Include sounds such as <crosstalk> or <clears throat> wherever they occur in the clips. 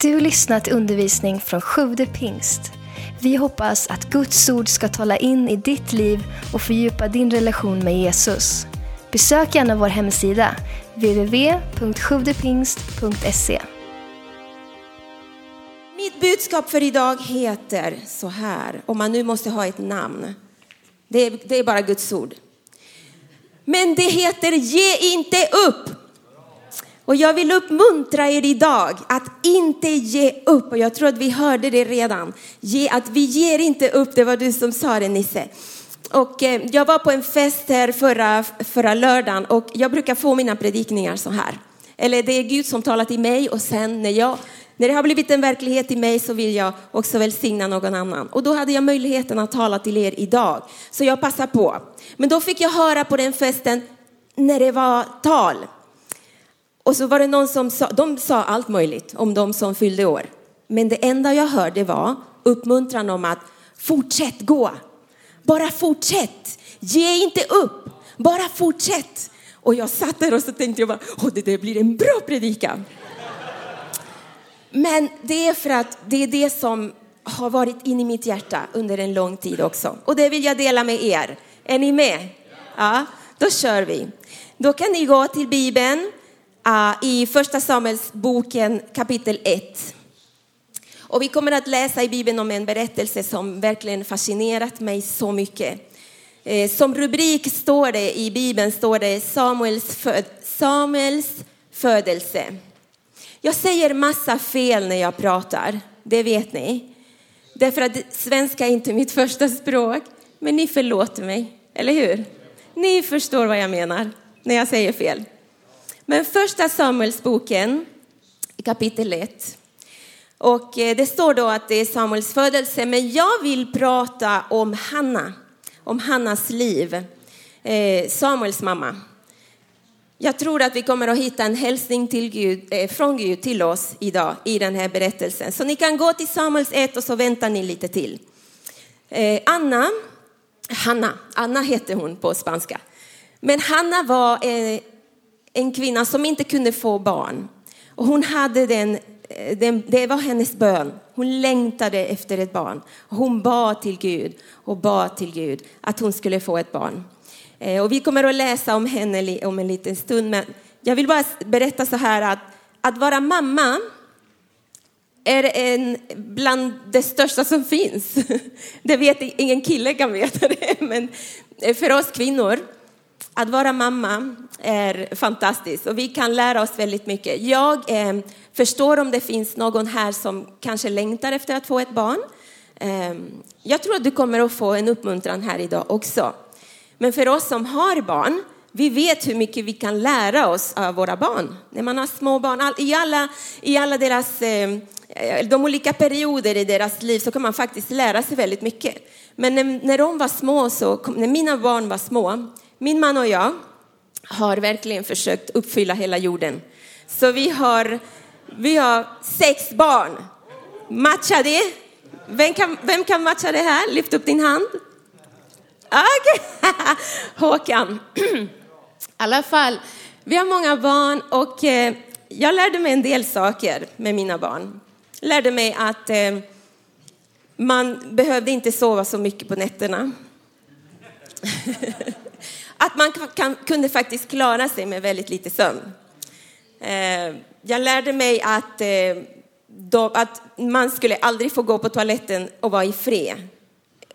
Du lyssnat till undervisning från Sjude pingst. Vi hoppas att Guds ord ska tala in i ditt liv och fördjupa din relation med Jesus. Besök gärna vår hemsida, www.sjuvdepingst.se. Mitt budskap för idag heter så här, om man nu måste ha ett namn. Det är, det är bara Guds ord. Men det heter Ge inte upp. Och jag vill uppmuntra er idag att inte ge upp. Och jag tror att vi hörde det redan. Ge, att vi ger inte upp, det var du som sa det Nisse. Och eh, jag var på en fest här förra, förra lördagen och jag brukar få mina predikningar så här. Eller det är Gud som talar till mig och sen när, jag, när det har blivit en verklighet i mig så vill jag också välsigna någon annan. Och då hade jag möjligheten att tala till er idag. Så jag passar på. Men då fick jag höra på den festen när det var tal. Och så var det någon som sa, de sa allt möjligt om de som fyllde år. Men det enda jag hörde var uppmuntran om att fortsätt gå. Bara fortsätt. Ge inte upp. Bara fortsätt. Och jag satt där och så tänkte jag bara, åh det där blir en bra predikan. Men det är för att det är det som har varit in i mitt hjärta under en lång tid också. Och det vill jag dela med er. Är ni med? Ja, då kör vi. Då kan ni gå till Bibeln Ah, i första Samuelsboken kapitel 1. Och vi kommer att läsa i Bibeln om en berättelse som verkligen fascinerat mig så mycket. Eh, som rubrik står det i Bibeln står det Samuels, föd Samuels födelse. Jag säger massa fel när jag pratar, det vet ni. Därför att svenska är inte mitt första språk, men ni förlåter mig, eller hur? Ni förstår vad jag menar när jag säger fel. Men första Samuelsboken, kapitel 1. Och eh, det står då att det är Samuels födelse, men jag vill prata om Hanna, om Hannas liv, eh, Samuels mamma. Jag tror att vi kommer att hitta en hälsning till Gud, eh, från Gud till oss idag i den här berättelsen. Så ni kan gå till Samuels 1 och så väntar ni lite till. Anna, Hanna, Anna hette hon på spanska. Men Hanna var en kvinna som inte kunde få barn. Och hon hade den, eh, den, det var hennes bön. Hon längtade efter ett barn. Hon bad till Gud och bad till Gud att hon skulle få ett barn. Eh, och vi kommer att läsa om henne om en liten stund. Men jag vill bara berätta så här att att vara mamma är en bland det största som finns. <laughs> Det vet ingen kille kan veta det, <laughs> men för oss kvinnor att vara mamma är fantastiskt och vi kan lära oss väldigt mycket. Jag eh, förstår om det finns någon här som kanske längtar efter att få ett barn. Eh, jag tror att du kommer att få en uppmuntran här idag också. Men för oss som har barn, vi vet hur mycket vi kan lära oss av våra barn. När man har små barn, all, i, alla, i alla deras, ehm, eh, de olika perioder i deras liv så kan man faktiskt lära sig väldigt mycket. Men när, när de var små, så, när mina barn var små, min man och jag har verkligen försökt uppfylla hela jorden. Så vi har, vi har sex barn. Matcha det? Vem kan, vem kan matcha det här? Lyft upp din hand. Okay. <laughs> Håkan. <clears throat> I alla fall, vi har många barn och eh, jag lärde mig en del saker med mina barn. Jag lärde mig att eh, man behövde inte sova så mycket på nätterna. <laughs> att man kan, kunde faktiskt klara sig med väldigt lite sömn. Eh, jag lärde mig att, eh, då, att man skulle aldrig få gå på toaletten och vara i fred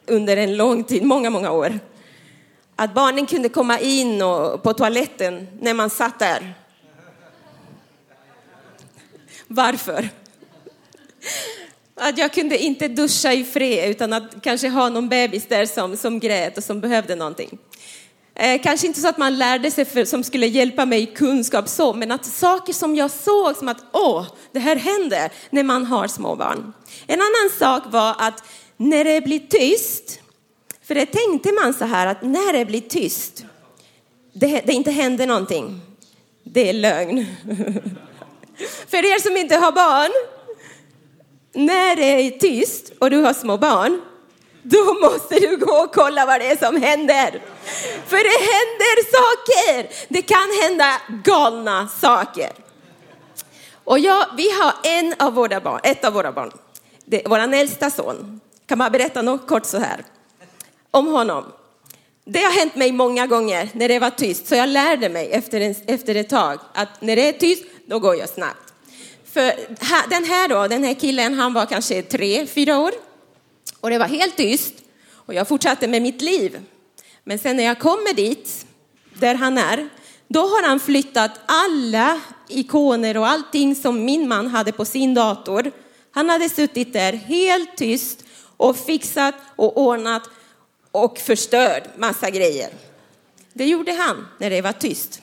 under en lång tid, många, många år. Att barnen kunde komma in och, på toaletten när man satt där. Varför? Att jag kunde inte duscha i fred utan att kanske ha någon bebis där som, som grät och som behövde någonting. Eh, kanske inte så att man lärde sig för, som skulle hjälpa mig i kunskap så, men att saker som jag såg som att åh, det här händer när man har små barn. En annan sak var att när det blir tyst, för det tänkte man så här att när det blir tyst, det, det inte händer någonting. Det är lögn. <laughs> för er som inte har barn, när det är tyst och du har små barn, då måste du gå och kolla vad det är som händer. För det händer saker. Det kan hända galna saker. Och jag, vi har en av våra barn, ett av våra barn, vår äldsta son. Kan man berätta något kort så här om honom? Det har hänt mig många gånger när det var tyst, så jag lärde mig efter, en, efter ett tag att när det är tyst, då går jag snabbt. För den här då, den här killen, han var kanske tre, fyra år och det var helt tyst och jag fortsatte med mitt liv. Men sen när jag kommer dit, där han är, då har han flyttat alla ikoner och allting som min man hade på sin dator. Han hade suttit där helt tyst och fixat och ordnat och förstörd massa grejer. Det gjorde han när det var tyst.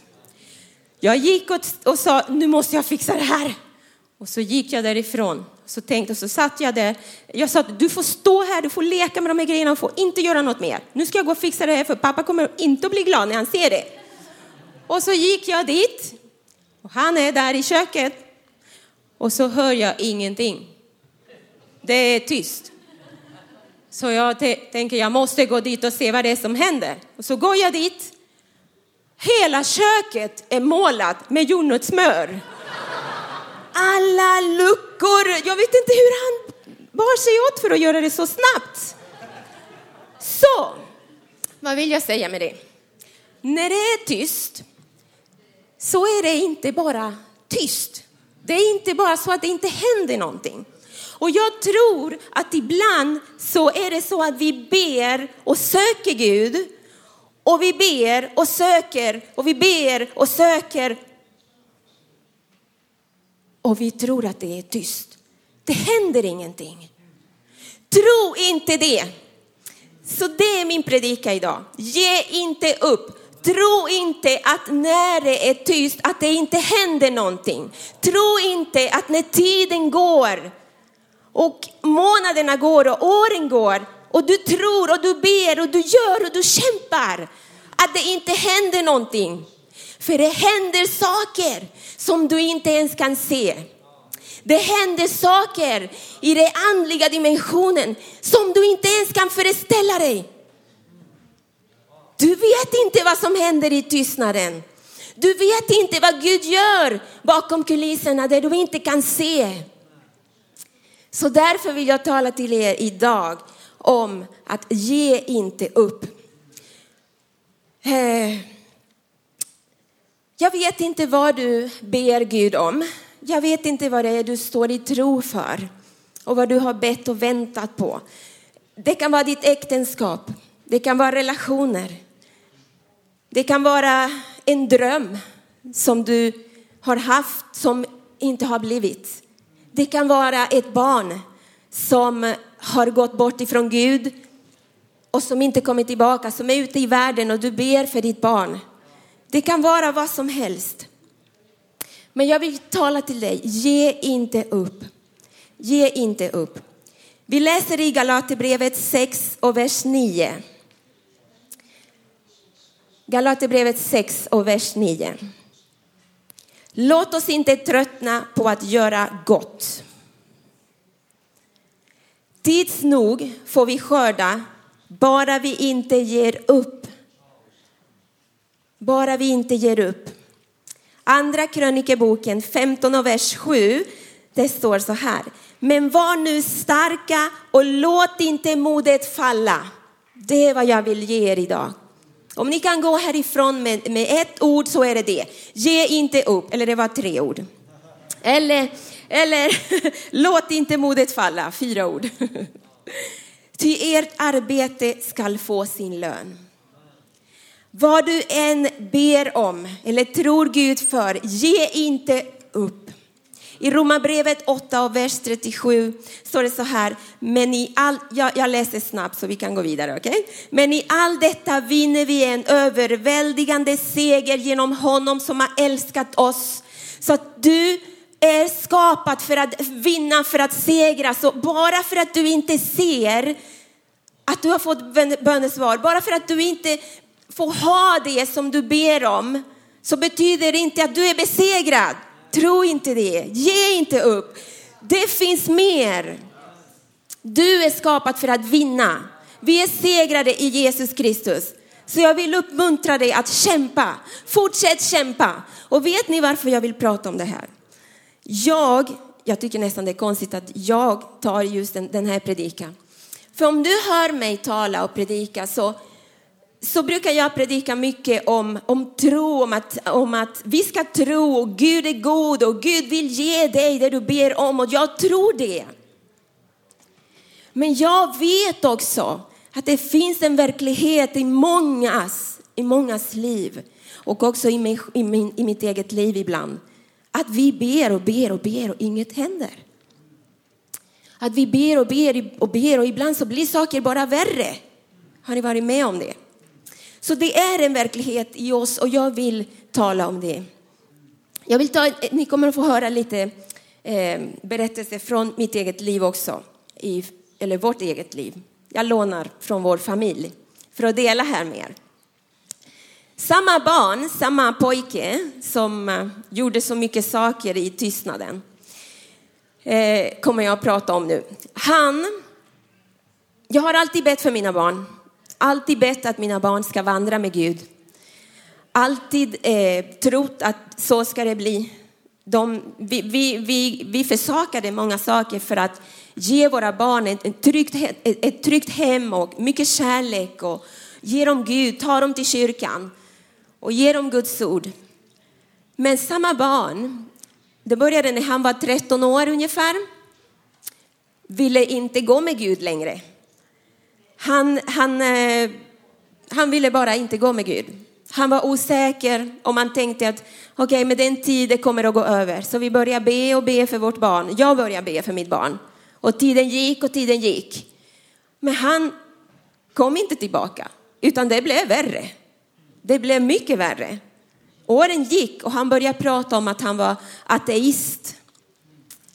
Jag gick och, och sa, nu måste jag fixa det här. Och så gick jag därifrån. Så tänkte, så satt jag där. Jag sa, du får stå här, du får leka med de här grejerna och får inte göra något mer. Nu ska jag gå och fixa det här för pappa kommer inte att bli glad när han ser det. Och så gick jag dit. Och han är där i köket. Och så hör jag ingenting. Det är tyst. Så jag tänker jag måste gå dit och se vad det är som händer. Och så går jag dit. Hela köket är målat med jordnötssmör. Alla luckor. Jag vet inte hur han bar sig åt för att göra det så snabbt. Så, vad vill jag säga med det? När det är tyst så är det inte bara tyst. Det är inte bara så att det inte händer någonting. Och jag tror att ibland så är det så att vi ber och söker Gud och vi ber och söker och vi ber och söker och vi tror att det är tyst. Det händer ingenting. Tro inte det. Så det är min predika idag. Ge inte upp. Tro inte att när det är tyst att det inte händer någonting. Tro inte att när tiden går och månaderna går och åren går och du tror och du ber och du gör och du kämpar att det inte händer någonting. För det händer saker som du inte ens kan se. Det händer saker i den andliga dimensionen som du inte ens kan föreställa dig. Du vet inte vad som händer i tystnaden. Du vet inte vad Gud gör bakom kulisserna där du inte kan se. Så därför vill jag tala till er idag om att ge inte upp. Eh, jag vet inte vad du ber Gud om. Jag vet inte vad det är du står i tro för och vad du har bett och väntat på. Det kan vara ditt äktenskap. Det kan vara relationer. Det kan vara en dröm som du har haft som inte har blivit. Det kan vara ett barn som har gått bort ifrån Gud och som inte kommer tillbaka, som är ute i världen och du ber för ditt barn. Det kan vara vad som helst. Men jag vill tala till dig, ge inte upp. Ge inte upp. Vi läser i Galaterbrevet 6 och vers 9. Galaterbrevet 6 och vers 9. Låt oss inte tröttna på att göra gott. Tids nog får vi skörda, bara vi inte ger upp. Bara vi inte ger upp. Andra krönikeboken 15 och vers 7, det står så här. Men var nu starka och låt inte modet falla. Det är vad jag vill ge er idag. Om ni kan gå härifrån med, med ett ord så är det det. Ge inte upp, eller det var tre ord. Eller, eller <laughs> låt inte modet falla, fyra ord. <laughs> Ty ert arbete skall få sin lön. Vad du än ber om eller tror Gud för, ge inte upp. I Romarbrevet 8 och vers 37 står det så här, men i all, jag, jag läser snabbt så vi kan gå vidare, okej? Okay? Men i allt detta vinner vi en överväldigande seger genom honom som har älskat oss. Så att du är skapad för att vinna, för att segra. Så bara för att du inte ser att du har fått bönesvar, bara för att du inte får ha det som du ber om, så betyder det inte att du är besegrad. Tro inte det. Ge inte upp. Det finns mer. Du är skapad för att vinna. Vi är segrade i Jesus Kristus. Så jag vill uppmuntra dig att kämpa. Fortsätt kämpa. Och vet ni varför jag vill prata om det här? Jag, jag tycker nästan det är konstigt att jag tar just den, den här predikan. För om du hör mig tala och predika så, så brukar jag predika mycket om, om tro, om att, om att vi ska tro och Gud är god och Gud vill ge dig det du ber om och jag tror det. Men jag vet också att det finns en verklighet i mångas, i mångas liv och också i, mig, i, min, i mitt eget liv ibland. Att vi ber och ber och ber och inget händer. Att vi ber och ber och ber och ibland så blir saker bara värre. Har ni varit med om det? Så det är en verklighet i oss och jag vill tala om det. Jag vill ta, ni kommer att få höra lite eh, berättelser från mitt eget liv också, i, eller vårt eget liv. Jag lånar från vår familj för att dela här med er. Samma barn, samma pojke som eh, gjorde så mycket saker i tystnaden eh, kommer jag att prata om nu. Han, jag har alltid bett för mina barn. Alltid bett att mina barn ska vandra med Gud. Alltid eh, trott att så ska det bli. De, vi, vi, vi, vi försakade många saker för att ge våra barn ett, ett, tryggt, ett, ett tryggt hem och mycket kärlek och ge dem Gud, ta dem till kyrkan och ge dem Guds ord. Men samma barn, det började när han var 13 år ungefär, ville inte gå med Gud längre. Han, han, eh, han ville bara inte gå med Gud. Han var osäker och man tänkte att okej, okay, med den tiden kommer att gå över. Så vi började be och be för vårt barn. Jag började be för mitt barn. Och tiden gick och tiden gick. Men han kom inte tillbaka, utan det blev värre. Det blev mycket värre. Åren gick och han började prata om att han var ateist.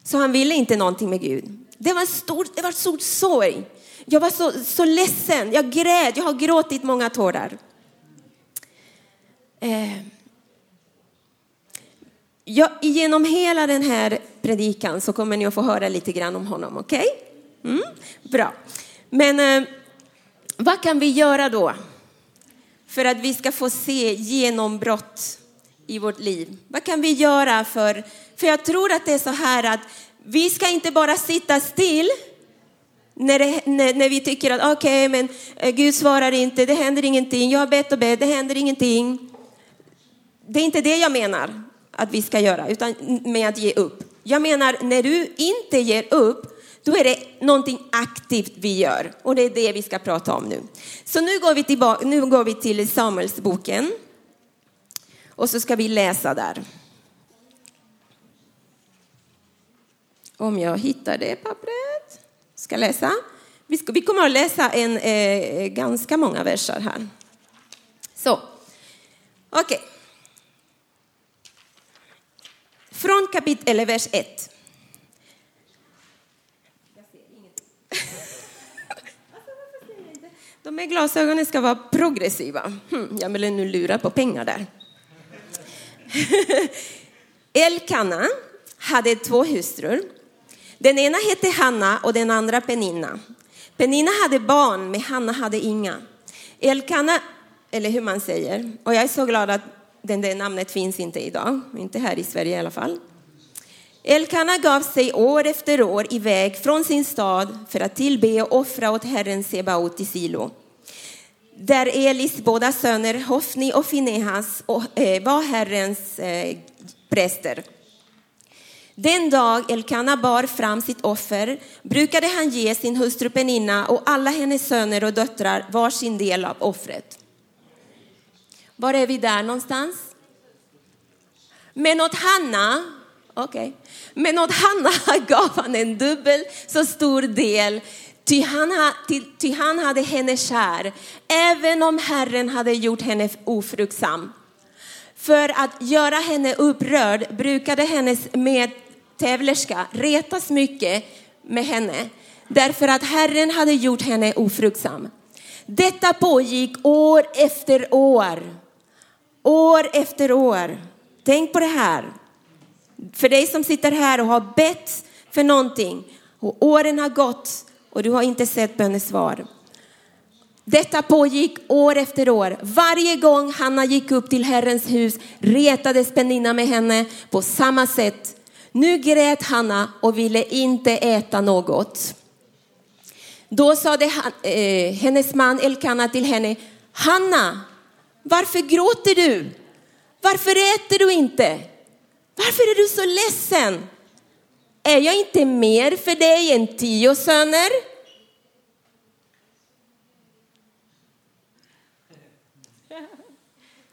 Så han ville inte någonting med Gud. Det var stor, det var stor sorg. Jag var så, så ledsen. Jag grät. Jag har gråtit många tårar. Eh. Ja, genom hela den här predikan så kommer ni att få höra lite grann om honom. Okej? Okay? Mm, bra. Men eh, vad kan vi göra då? För att vi ska få se genombrott i vårt liv. Vad kan vi göra för, för jag tror att det är så här att vi ska inte bara sitta still när, det, när, när vi tycker att okej, okay, men eh, Gud svarar inte, det händer ingenting, jag har bett och bett, det händer ingenting. Det är inte det jag menar att vi ska göra, utan med att ge upp. Jag menar, när du inte ger upp, då är det någonting aktivt vi gör. Och det är det vi ska prata om nu. Så nu går vi, tillbaka, nu går vi till Samuelsboken. Och så ska vi läsa där. Om jag hittar det pappret. Ska läsa. Vi, ska, vi kommer att läsa en, eh, ganska många verser här. Så, okej. Okay. Från kapitel, eller vers 1. De här glasögonen ska vara progressiva. Hm, jag vill nu lura på pengar där. <laughs> Elkanna hade två hustrur. Den ena hette Hanna och den andra Penina. Penina hade barn, men Hanna hade inga. Elkana, eller hur man säger, och jag är så glad att det där namnet finns inte idag, inte här i Sverige i alla fall. Elkana gav sig år efter år iväg från sin stad för att tillbe och offra åt Herren Sebaot i Silo. Där Elis båda söner Hofni och Finehas eh, var Herrens eh, präster. Den dag Elkana bar fram sitt offer brukade han ge sin hustru Peninna och alla hennes söner och döttrar var sin del av offret. Var är vi där någonstans? Men åt Hanna Okej. Okay. Men åt Hanna <laughs> gav han en dubbel så stor del, ty han, ty, ty han hade henne kär, även om Herren hade gjort henne ofruktsam. För att göra henne upprörd brukade hennes med tävlerska retas mycket med henne, därför att Herren hade gjort henne ofruktsam. Detta pågick år efter år. År efter år. Tänk på det här. För dig som sitter här och har bett för någonting och åren har gått och du har inte sett bönesvar. Detta pågick år efter år. Varje gång Hanna gick upp till Herrens hus retades Penina med henne på samma sätt. Nu grät Hanna och ville inte äta något. Då sade han, eh, hennes man Elkana till henne, Hanna, varför gråter du? Varför äter du inte? Varför är du så ledsen? Är jag inte mer för dig än tio söner?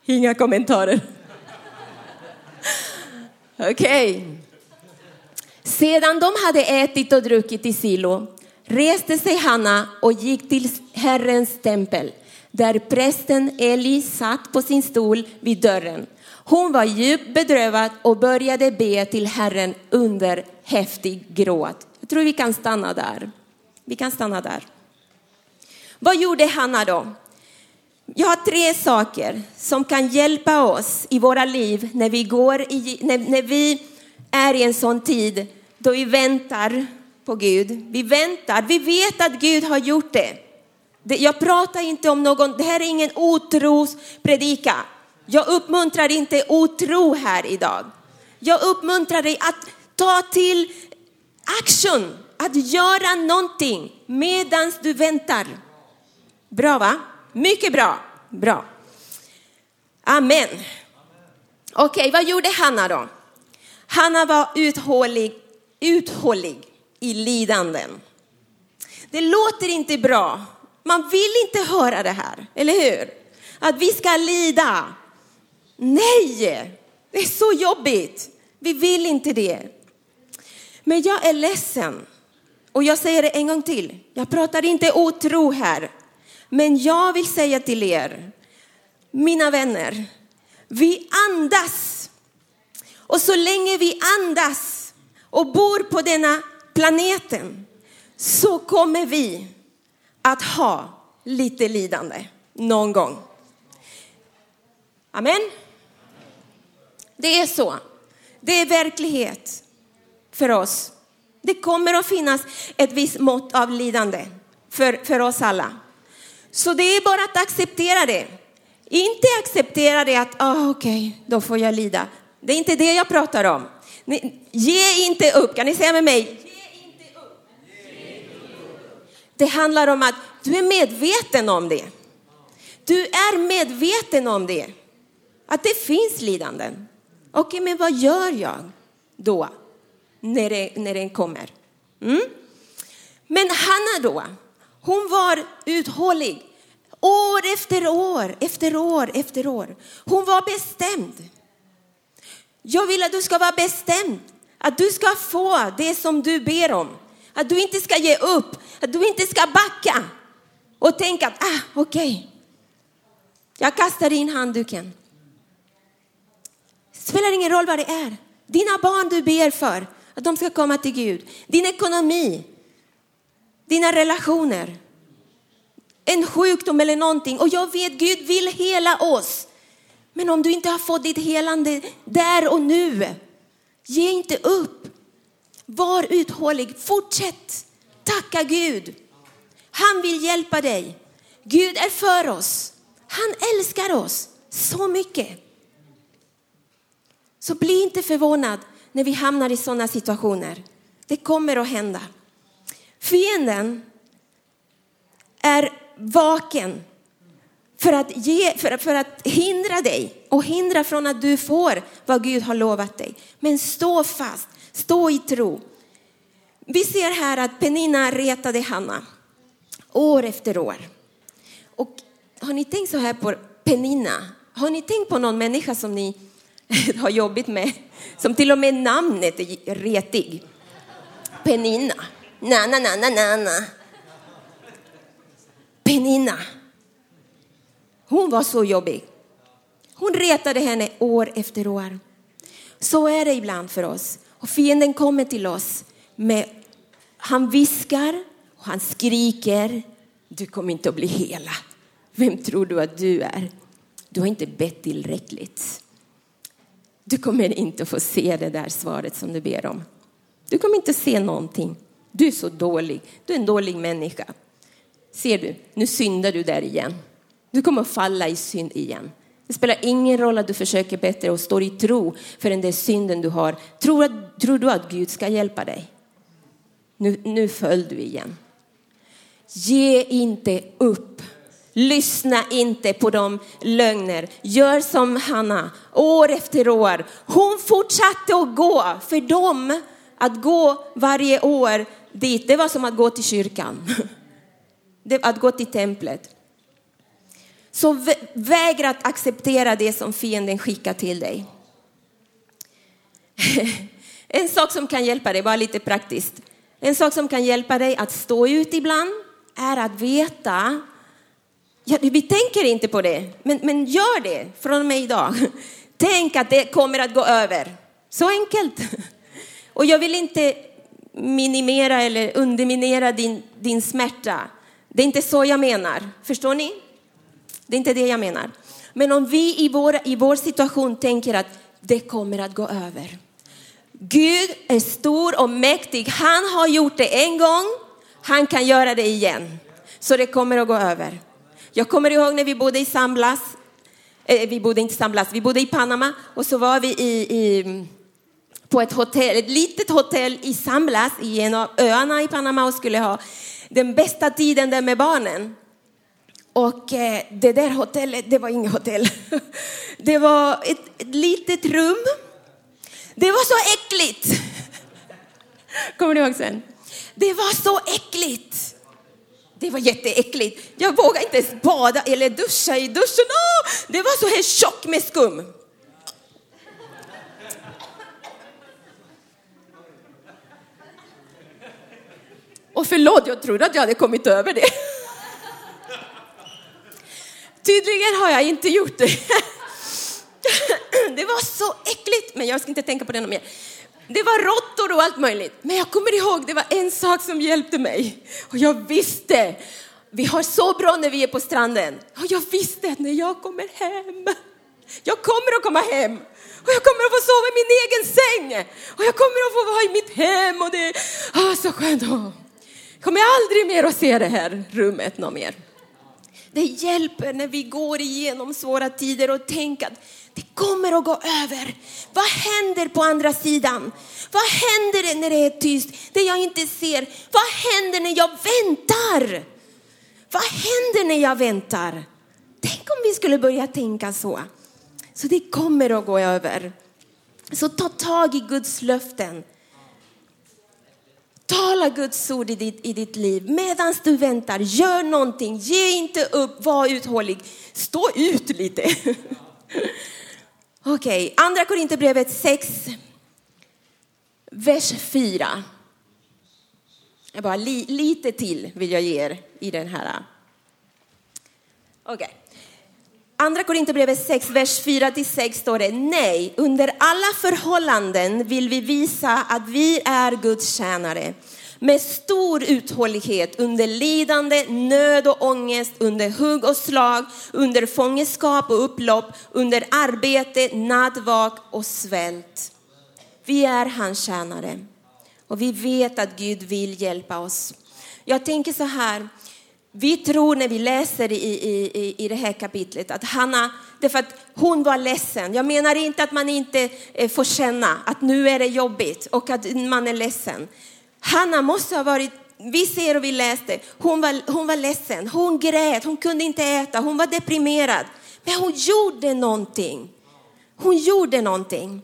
Inga kommentarer. <laughs> Okej. Okay. Sedan de hade ätit och druckit i Silo reste sig Hanna och gick till Herrens tempel där prästen Eli satt på sin stol vid dörren. Hon var djupt bedrövad och började be till Herren under häftig gråt. Jag tror vi kan stanna där. Vi kan stanna där. Vad gjorde Hanna då? Jag har tre saker som kan hjälpa oss i våra liv när vi, går i, när, när vi är i en sån tid då vi väntar på Gud. Vi väntar, vi vet att Gud har gjort det. Jag pratar inte om någon, det här är ingen otrospredikan. Jag uppmuntrar inte otro här idag. Jag uppmuntrar dig att ta till action, att göra någonting medan du väntar. Bra va? Mycket bra. Bra. Amen. Okej, okay, vad gjorde Hanna då? Hanna var uthållig, uthållig i lidanden. Det låter inte bra. Man vill inte höra det här, eller hur? Att vi ska lida. Nej, det är så jobbigt. Vi vill inte det. Men jag är ledsen. Och jag säger det en gång till. Jag pratar inte otro här. Men jag vill säga till er, mina vänner, vi andas. Och så länge vi andas och bor på denna planeten så kommer vi att ha lite lidande någon gång. Amen. Det är så. Det är verklighet för oss. Det kommer att finnas ett visst mått av lidande för, för oss alla. Så det är bara att acceptera det. Inte acceptera det att, ah, okej, okay, då får jag lida. Det är inte det jag pratar om. Ge inte upp, kan ni säga med mig? Ge inte upp. Det handlar om att du är medveten om det. Du är medveten om det. Att det finns lidanden. Okej, okay, men vad gör jag då? När, det, när den kommer. Mm? Men Hanna då, hon var uthållig. År efter år, efter år, efter år. Hon var bestämd. Jag vill att du ska vara bestämd. Att du ska få det som du ber om. Att du inte ska ge upp. Att du inte ska backa. Och tänka att, ah, okej. Okay. Jag kastar in handduken. Det spelar ingen roll vad det är. Dina barn du ber för, att de ska komma till Gud. Din ekonomi, dina relationer, en sjukdom eller någonting. Och jag vet Gud vill hela oss. Men om du inte har fått ditt helande där och nu, ge inte upp. Var uthållig, fortsätt. Tacka Gud. Han vill hjälpa dig. Gud är för oss. Han älskar oss så mycket. Så bli inte förvånad när vi hamnar i sådana situationer. Det kommer att hända. Fienden är vaken för att, ge, för, för att hindra dig och hindra från att du får vad Gud har lovat dig. Men stå fast, stå i tro. Vi ser här att Penina retade Hanna år efter år. Och har ni tänkt så här på Penina? Har ni tänkt på någon människa som ni <laughs> har jobbigt med? Som till och med namnet är retig. Penina. Na, na, na, na, na, na. Penina. Hon var så jobbig. Hon retade henne år efter år. Så är det ibland för oss. Och fienden kommer till oss med, han viskar och han skriker. Du kommer inte att bli hela. Vem tror du att du är? Du har inte bett tillräckligt. Du kommer inte att få se det där svaret som du ber om. Du kommer inte att se någonting. Du är så dålig. Du är en dålig människa. Ser du, nu syndar du där igen. Du kommer att falla i synd igen. Det spelar ingen roll att du försöker bättre och står i tro för den där synden du har. Tror, att, tror du att Gud ska hjälpa dig? Nu, nu föll du igen. Ge inte upp. Lyssna inte på de lögner. Gör som Hanna, år efter år. Hon fortsatte att gå. För dem, att gå varje år dit, det var som att gå till kyrkan. <laughs> Att gå till templet. Så vägra att acceptera det som fienden skickar till dig. <laughs> En sak som kan hjälpa dig, bara lite praktiskt. En sak som kan hjälpa dig att stå ut ibland är att veta, ja, vi tänker inte på det, men, men gör det från och med idag. <laughs> Tänk att det kommer att gå över. Så enkelt. <laughs> Och jag vill inte minimera eller underminera din, din smärta. Det är inte så jag menar. Förstår ni? Det är inte det jag menar. Men om vi i vår, i vår situation tänker att det kommer att gå över. Gud är stor och mäktig. Han har gjort det en gång. Han kan göra det igen. Så det kommer att gå över. Jag kommer ihåg när vi bodde i Samblas. Eh, vi bodde inte i Samblas, vi bodde i Panama och så var vi i, i på ett hotell, ett litet hotell i Samblas i en av öarna i Panama och skulle ha den bästa tiden där med barnen. Och eh, det där hotellet, det var inget hotell. <laughs> Det var ett, ett litet rum. Det var så äckligt. Kommer ni ihåg sen? Det var så äckligt. Det var jätteäckligt. Jag vågade inte ens bada eller duscha i duschen. Det var så här tjock med skum. Och förlåt, jag trodde att jag hade kommit över det. <laughs> Tydligen har jag inte gjort det. <laughs> Det var så äckligt, men jag ska inte tänka på det mer. Det var råttor och allt möjligt. Men jag kommer ihåg, det var en sak som hjälpte mig. Och jag visste, vi har så bra när vi är på stranden. Och jag visste att när jag kommer hem, jag kommer att komma hem. Och jag kommer att få sova i min egen säng. Och jag kommer att få vara i mitt hem och det är oh, så skönt. Jag kommer aldrig mer att se det här rummet någon mer. Det hjälper när vi går igenom svåra tider och tänker att det kommer att gå över. Vad händer på andra sidan? Vad händer när det är tyst, det jag inte ser? Vad händer när jag väntar? Vad händer när jag väntar? Tänk om vi skulle börja tänka så. Så det kommer att gå över. Så ta tag i Guds löften. Tala Guds ord i ditt, i ditt liv medan du väntar. Gör någonting, ge inte upp, var uthållig. Stå ut lite. <laughs> Okej, okay. andra Korinthierbrevet 6, vers 4. bara li, lite till vill jag ge er i den här. Okej. Okay. Andra Korinthierbrevet 6, vers 4-6 står det, nej, under alla förhållanden vill vi visa att vi är Guds tjänare. Med stor uthållighet under lidande, nöd och ångest, under hugg och slag, under fångenskap och upplopp, under arbete, nattvak och svält. Vi är hans tjänare och vi vet att Gud vill hjälpa oss. Jag tänker så här, vi tror när vi läser i, i, i det här kapitlet att Hanna, därför att hon var ledsen. Jag menar inte att man inte eh, får känna att nu är det jobbigt och att man är ledsen. Hanna måste ha varit, vi ser och vi läste, hon var, hon var ledsen, hon grät, hon kunde inte äta, hon var deprimerad. Men hon gjorde någonting. Hon gjorde någonting.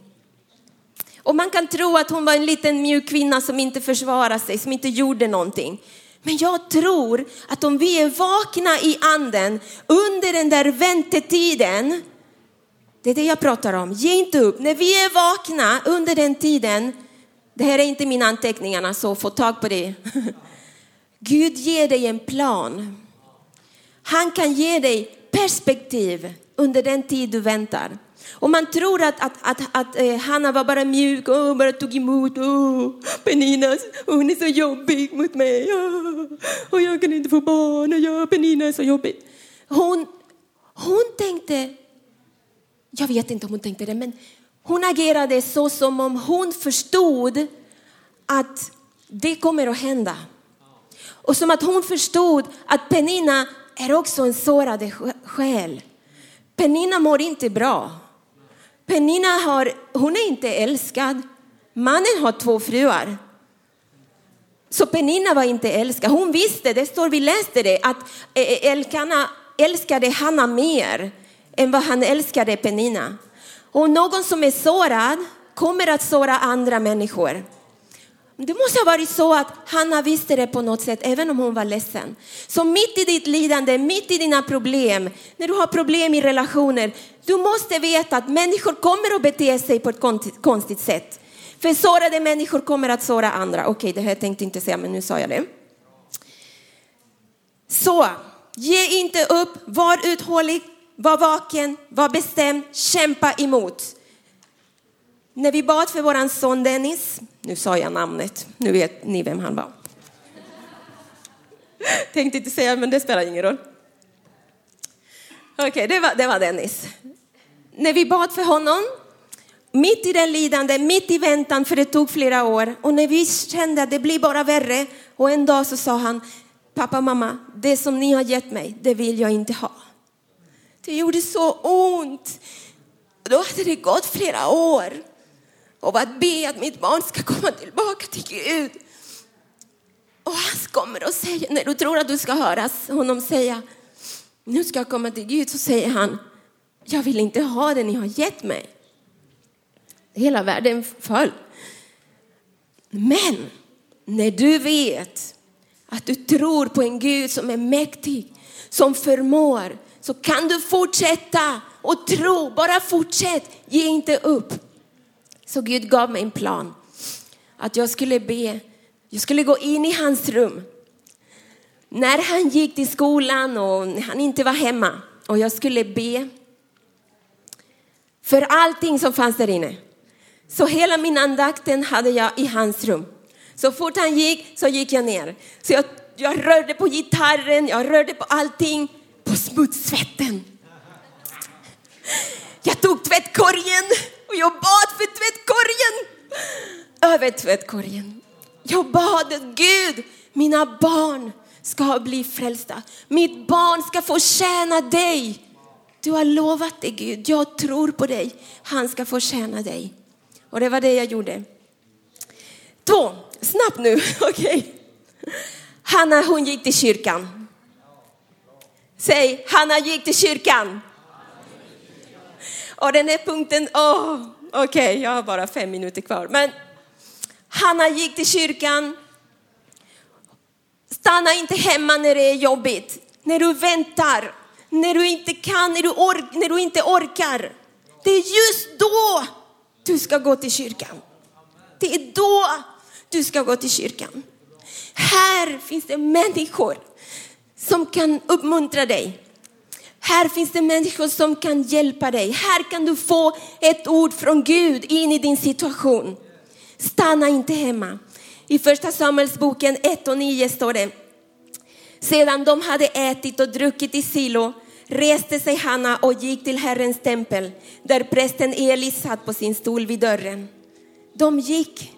Och man kan tro att hon var en liten mjuk kvinna som inte försvarade sig, som inte gjorde någonting. Men jag tror att om vi är vakna i anden under den där väntetiden, det är det jag pratar om, ge inte upp. När vi är vakna under den tiden, det här är inte mina anteckningar så få tag på det. <laughs> Gud ger dig en plan. Han kan ge dig perspektiv under den tid du väntar. Och man tror att, att, att, att eh, Hanna var bara mjuk och bara tog emot. Oh, Penina, hon är så jobbig mot mig. Oh, och jag kan inte få barn och jag, Penina är så jobbig. Hon, hon tänkte, jag vet inte om hon tänkte det, men hon agerade så som om hon förstod att det kommer att hända. Och som att hon förstod att Penina är också en sårad själ. Penina mår inte bra. Penina har, hon är inte älskad. Mannen har två fruar. Så Penina var inte älskad. Hon visste, det står, vi läste det, att eh, eh, Elkana älskade Hanna mer än vad han älskade Penina. Och någon som är sårad kommer att såra andra människor. Det måste ha varit så att Hanna visste det på något sätt, även om hon var ledsen. Så mitt i ditt lidande, mitt i dina problem, när du har problem i relationer, du måste veta att människor kommer att bete sig på ett konstigt sätt. För sårade människor kommer att såra andra. Okej, det här tänkte jag inte säga, men nu sa jag det. Så, ge inte upp, var uthållig, var vaken, var bestämd, kämpa emot. När vi bad för våran son Dennis, nu sa jag namnet, nu vet ni vem han var. <laughs> Tänkte inte säga, men det spelar ingen roll. Okej, okay, det, var, det var Dennis. När vi bad för honom, mitt i den lidande, mitt i väntan, för det tog flera år. Och när vi kände att det blir bara värre, och en dag så sa han, pappa, mamma, det som ni har gett mig, det vill jag inte ha. Det gjorde så ont. Då hade det gått flera år och att be att mitt barn ska komma tillbaka till Gud. Och han kommer och säger, när du tror att du ska höra honom säga, nu ska jag komma till Gud, så säger han, jag vill inte ha det ni har gett mig. Hela världen föll. Men när du vet att du tror på en Gud som är mäktig, som förmår, så kan du fortsätta och tro. Bara fortsätt, ge inte upp. Så Gud gav mig en plan. Att jag skulle be, jag skulle gå in i hans rum. När han gick till skolan och han inte var hemma. Och jag skulle be för allting som fanns där inne. Så hela min andakten hade jag i hans rum. Så fort han gick så gick jag ner. Så jag, jag rörde på gitarren, jag rörde på allting, på smutssvetten. Jag tog tvättkorgen och jag bad för tvättkorgen. Över tvättkorgen. Jag bad att Gud, mina barn ska bli frälsta. Mitt barn ska få tjäna dig. Du har lovat det Gud, jag tror på dig. Han ska få tjäna dig. Och det var det jag gjorde. Två, snabbt nu, <laughs> okej. Okay. Hanna hon gick till kyrkan. Säg, Hanna gick till kyrkan. Och den här punkten, oh, okej, okay, jag har bara fem minuter kvar. Men Hanna gick till kyrkan. Stanna inte hemma när det är jobbigt, när du väntar, när du inte kan, när du, or när du inte orkar. Det är just då du ska gå till kyrkan. Det är då du ska gå till kyrkan. Här finns det människor som kan uppmuntra dig. Här finns det människor som kan hjälpa dig. Här kan du få ett ord från Gud in i din situation. Stanna inte hemma. I första Samuelsboken 1 och 9 står det. Sedan de hade ätit och druckit i Silo reste sig Hanna och gick till Herrens tempel där prästen Eli satt på sin stol vid dörren. De gick.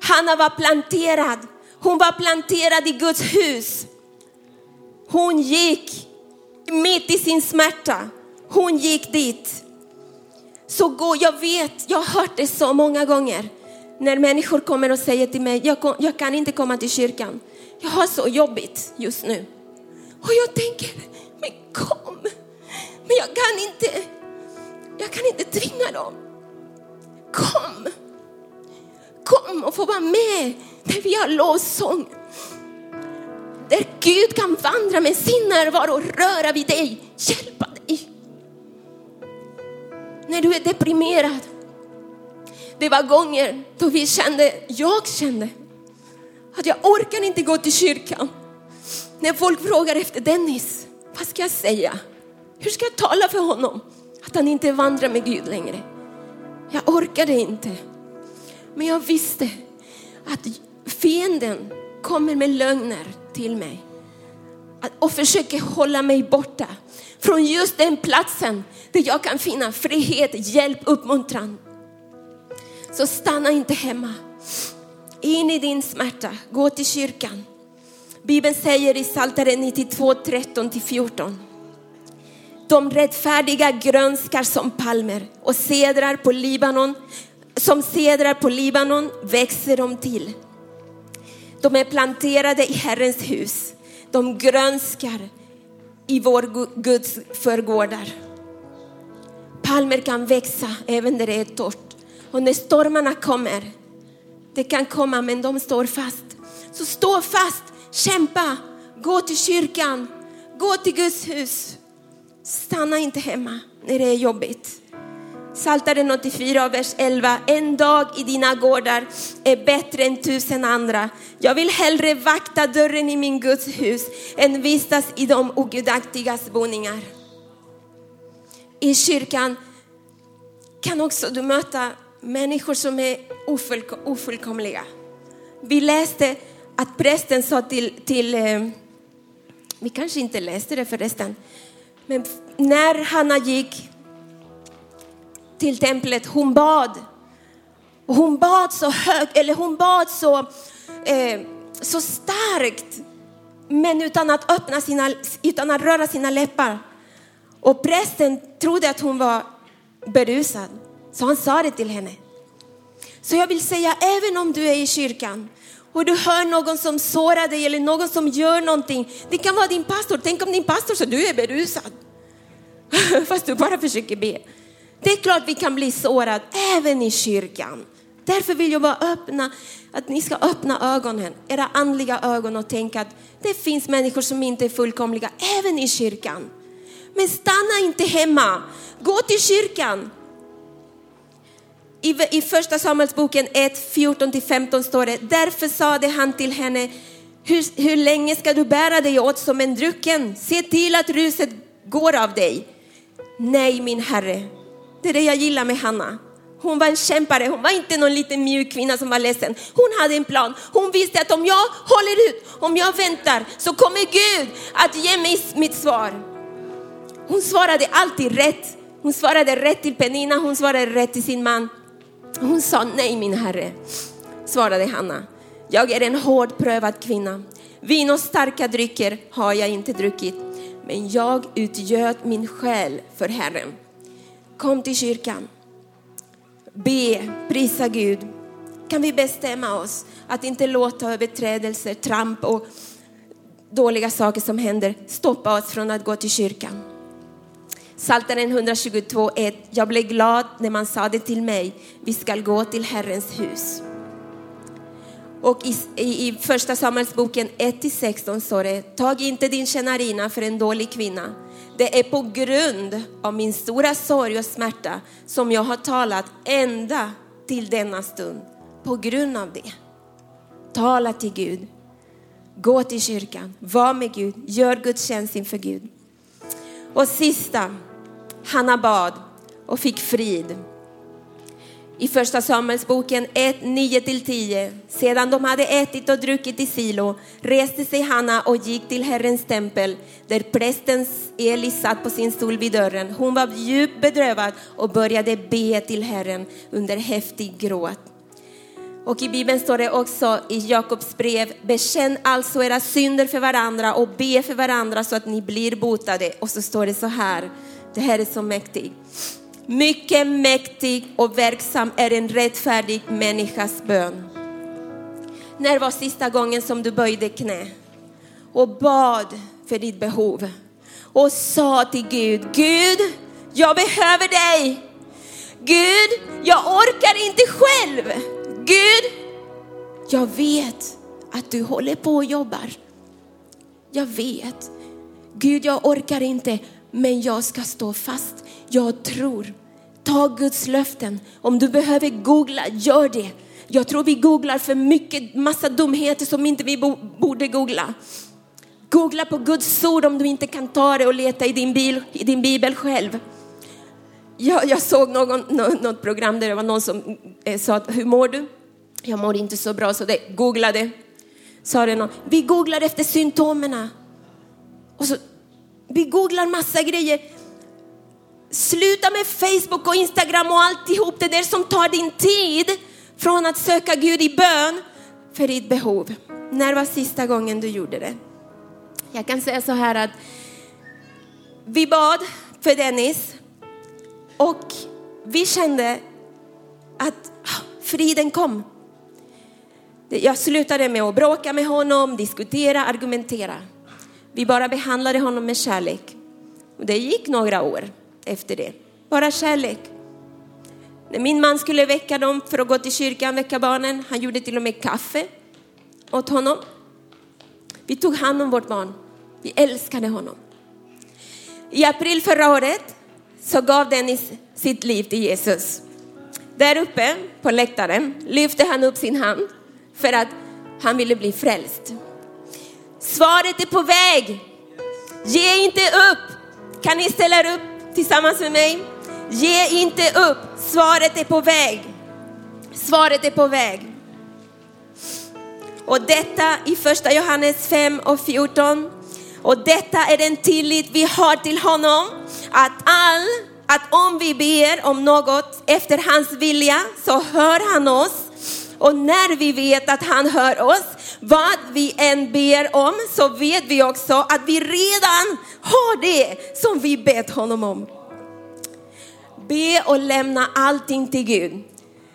Hanna var planterad. Hon var planterad i Guds hus. Hon gick mitt i sin smärta. Hon gick dit. Så gå, jag vet, jag har hört det så många gånger. När människor kommer och säger till mig, jag, jag kan inte komma till kyrkan. Jag har så jobbigt just nu. Och jag tänker, men kom. Men jag kan inte, jag kan inte tvinga dem. Kom. Kom och få vara med när vi har lovsång. Där Gud kan vandra med sin närvaro och röra vid dig, hjälpa dig. När du är deprimerad. Det var gånger då vi kände, jag kände, att jag orkar inte gå till kyrkan. När folk frågar efter Dennis, vad ska jag säga? Hur ska jag tala för honom? Att han inte vandrar med Gud längre. Jag orkade inte. Men jag visste att fienden kommer med lögner till mig och försöker hålla mig borta från just den platsen där jag kan finna frihet, hjälp, uppmuntran. Så stanna inte hemma. In i din smärta, gå till kyrkan. Bibeln säger i Psaltaren 92, 13 14. De rättfärdiga grönskar som palmer och sedrar på Libanon. Som sedrar på Libanon växer de till. De är planterade i Herrens hus. De grönskar i vår Guds förgårdar. Palmer kan växa även där det är torrt. Och när stormarna kommer, det kan komma men de står fast. Så stå fast, kämpa, gå till kyrkan, gå till Guds hus. Stanna inte hemma när det är jobbigt. Saltaren 84, vers 11. En dag i dina gårdar är bättre än tusen andra. Jag vill hellre vakta dörren i min Guds hus än vistas i de ogudaktigas boningar. I kyrkan kan också du möta människor som är ofullk ofullkomliga. Vi läste att prästen sa till, till eh, vi kanske inte läste det förresten, men när Hanna gick till templet, hon bad. Och hon bad så högt, eller hon bad så, eh, så starkt, men utan att, öppna sina, utan att röra sina läppar. Och prästen trodde att hon var berusad, så han sa det till henne. Så jag vill säga, även om du är i kyrkan och du hör någon som sårar dig eller någon som gör någonting. Det kan vara din pastor. Tänk om din pastor så du är berusad. <laughs> Fast du bara försöker be. Det är klart vi kan bli sårade även i kyrkan. Därför vill jag bara öppna, att ni ska öppna ögonen, era andliga ögon och tänka att det finns människor som inte är fullkomliga även i kyrkan. Men stanna inte hemma, gå till kyrkan. I, i första Samuelsboken 1, 14-15 står det, därför sade han till henne, hur, hur länge ska du bära dig åt som en drucken? Se till att ruset går av dig. Nej min herre, det är det jag gillar med Hanna. Hon var en kämpare, hon var inte någon liten mjuk kvinna som var ledsen. Hon hade en plan. Hon visste att om jag håller ut, om jag väntar så kommer Gud att ge mig mitt svar. Hon svarade alltid rätt. Hon svarade rätt till Penina, hon svarade rätt till sin man. Hon sa nej min herre, svarade Hanna. Jag är en hårt prövad kvinna. Vin och starka drycker har jag inte druckit, men jag utgöt min själ för Herren. Kom till kyrkan. Be, prisa Gud. Kan vi bestämma oss att inte låta överträdelser, tramp och dåliga saker som händer stoppa oss från att gå till kyrkan. Saltaren 122.1. Jag blev glad när man sade till mig, vi skall gå till Herrens hus. Och i, i, i första Samuelsboken 1-16 står det, tag inte din tjänarina för en dålig kvinna. Det är på grund av min stora sorg och smärta som jag har talat ända till denna stund. På grund av det. Tala till Gud. Gå till kyrkan, var med Gud, gör gudstjänst inför Gud. Och sista, Hanna bad och fick frid. I första Samuelsboken 1, 9-10. Sedan de hade ätit och druckit i Silo reste sig Hanna och gick till Herrens tempel där prästens Eli satt på sin stol vid dörren. Hon var djupt bedrövad och började be till Herren under häftig gråt. Och i Bibeln står det också i Jakobs brev, bekänn alltså era synder för varandra och be för varandra så att ni blir botade. Och så står det så här, det här är så mäktigt. Mycket mäktig och verksam är en rättfärdig människas bön. När var sista gången som du böjde knä och bad för ditt behov och sa till Gud, Gud, jag behöver dig. Gud, jag orkar inte själv. Gud, jag vet att du håller på och jobbar. Jag vet. Gud, jag orkar inte, men jag ska stå fast. Jag tror. Ta Guds löften. Om du behöver googla, gör det. Jag tror vi googlar för mycket, massa dumheter som inte vi borde googla. Googla på Guds ord om du inte kan ta det och leta i din, bil, i din bibel själv. Jag, jag såg någon, något program där det var någon som eh, sa, hur mår du? Jag mår inte så bra, så det googlade. Sa det någon, vi googlar efter symptomerna. Och så, vi googlar massa grejer. Sluta med Facebook och Instagram och alltihop det där som tar din tid från att söka Gud i bön för ditt behov. När var sista gången du gjorde det? Jag kan säga så här att vi bad, för Dennis. Och vi kände att ah, friden kom. Jag slutade med att bråka med honom, diskutera, argumentera. Vi bara behandlade honom med kärlek. Och det gick några år efter det. Bara kärlek. När min man skulle väcka dem för att gå till kyrkan, väcka barnen, han gjorde till och med kaffe åt honom. Vi tog hand om vårt barn. Vi älskade honom. I april förra året så gav Dennis sitt liv till Jesus. Där uppe på läktaren lyfte han upp sin hand för att han ville bli frälst. Svaret är på väg. Ge inte upp. Kan ni ställa upp tillsammans med mig? Ge inte upp. Svaret är på väg. Svaret är på väg. Och detta i första Johannes 5 och 14. Och detta är den tillit vi har till honom. Att all, att om vi ber om något efter hans vilja så hör han oss. Och när vi vet att han hör oss, vad vi än ber om, så vet vi också att vi redan har det som vi bett honom om. Be och lämna allting till Gud.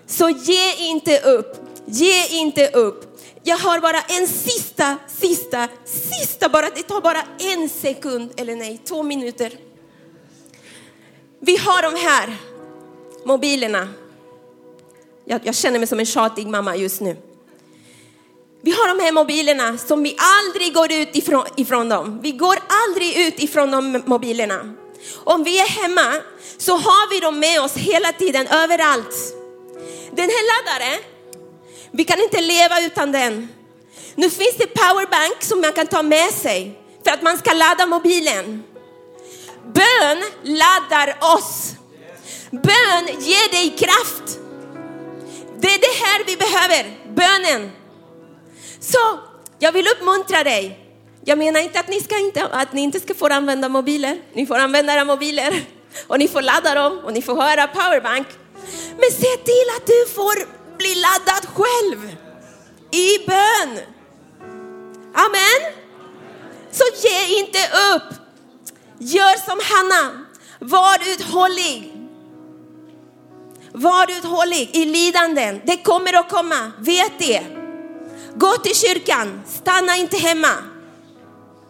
Så ge inte upp, ge inte upp. Jag har bara en sista, sista, sista, bara, det tar bara en sekund, eller nej, två minuter. Vi har de här mobilerna. Jag, jag känner mig som en tjatig mamma just nu. Vi har de här mobilerna som vi aldrig går ut ifrån, ifrån dem. Vi går aldrig ut ifrån de mobilerna. Om vi är hemma så har vi dem med oss hela tiden, överallt. Den här laddaren, vi kan inte leva utan den. Nu finns det powerbank som man kan ta med sig för att man ska ladda mobilen. Bön laddar oss. Bön ger dig kraft. Det är det här vi behöver, bönen. Så jag vill uppmuntra dig. Jag menar inte att ni, ska inte, att ni inte ska få använda mobiler. Ni får använda era mobiler och ni får ladda dem och ni får ha era powerbank. Men se till att du får bli laddad själv i bön. Amen. Så ge inte upp. Gör som Hanna. Var uthållig. Var uthållig i lidanden. Det kommer att komma, vet det. Gå till kyrkan, stanna inte hemma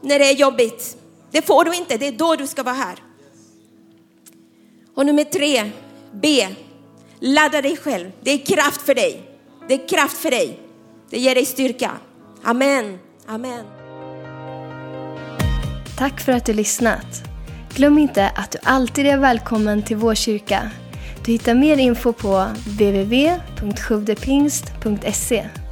när det är jobbigt. Det får du inte, det är då du ska vara här. Och nummer tre, be. Ladda dig själv. Det är kraft för dig. Det är kraft för dig. Det ger dig styrka. Amen. Amen. Tack för att du lyssnat. Glöm inte att du alltid är välkommen till vår kyrka. Du hittar mer info på www.sjuvdepingst.se